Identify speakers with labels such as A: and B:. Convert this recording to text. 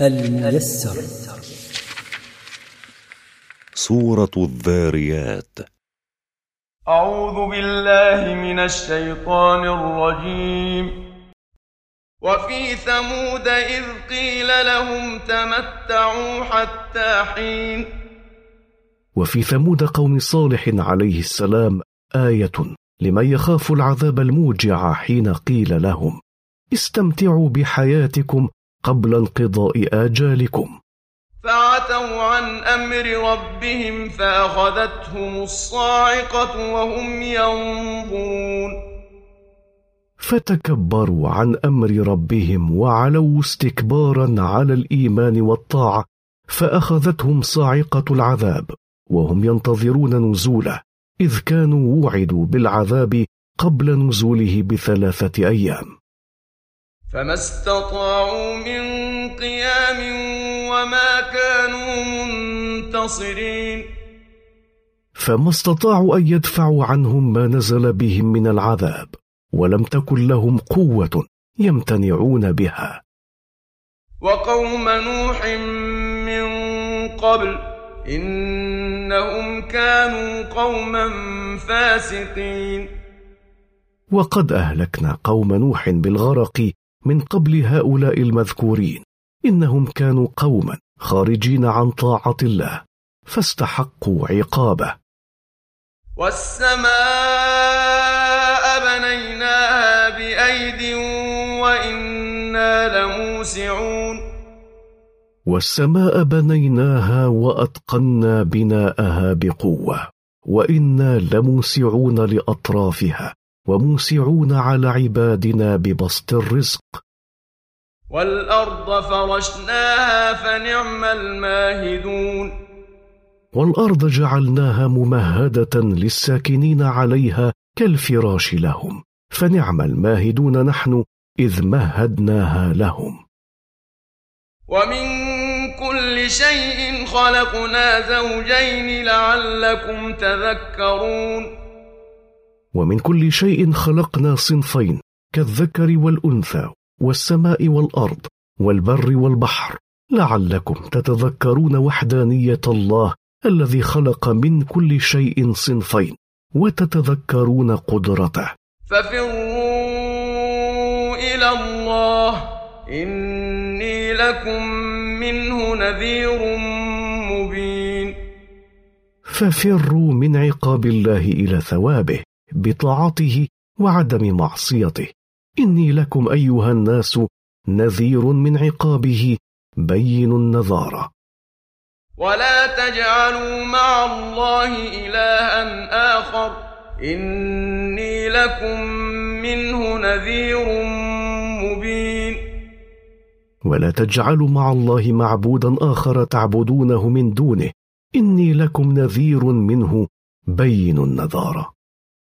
A: الميسر.
B: سورة الذاريات.
C: أعوذ بالله من الشيطان الرجيم. وفي ثمود إذ قيل لهم تمتعوا حتى حين.
D: وفي ثمود قوم صالح عليه السلام آية لمن يخاف العذاب الموجع حين قيل لهم استمتعوا بحياتكم قبل انقضاء آجالكم.
C: فعتوا عن أمر ربهم فأخذتهم الصاعقة وهم ينظرون.
D: فتكبروا عن أمر ربهم وعلوا استكبارا على الإيمان والطاعة فأخذتهم صاعقة العذاب وهم ينتظرون نزوله إذ كانوا وعدوا بالعذاب قبل نزوله بثلاثة أيام.
C: فما استطاعوا من قيام وما كانوا منتصرين.
D: فما استطاعوا أن يدفعوا عنهم ما نزل بهم من العذاب ولم تكن لهم قوة يمتنعون بها.
C: وقوم نوح من قبل إنهم كانوا قوما فاسقين.
D: وقد أهلكنا قوم نوح بالغرق من قبل هؤلاء المذكورين. إنهم كانوا قوما خارجين عن طاعة الله فاستحقوا عقابه.
C: والسماء بنيناها بأيد وإنا لموسعون.
D: والسماء بنيناها وأتقنا بناءها بقوة وإنا لموسعون لأطرافها. وموسعون على عبادنا ببسط الرزق.
C: والأرض فرشناها فنعم الماهدون.
D: والأرض جعلناها ممهدة للساكنين عليها كالفراش لهم فنعم الماهدون نحن إذ مهدناها لهم.
C: ومن كل شيء خلقنا زوجين لعلكم تذكرون.
D: ومن كل شيء خلقنا صنفين كالذكر والأنثى والسماء والأرض والبر والبحر. لعلكم تتذكرون وحدانية الله الذي خلق من كل شيء صنفين وتتذكرون قدرته.
C: ففروا إلى الله إني لكم منه نذير مبين.
D: ففروا من عقاب الله إلى ثوابه بطاعته وعدم معصيته. إني لكم أيها الناس نذير من عقابه بين النذاره
C: ولا تجعلوا مع الله إلها آخر. إني لكم منه نذير مبين.
D: ولا تجعلوا مع الله معبودا آخر تعبدونه من دونه. إني لكم نذير منه بين النذاره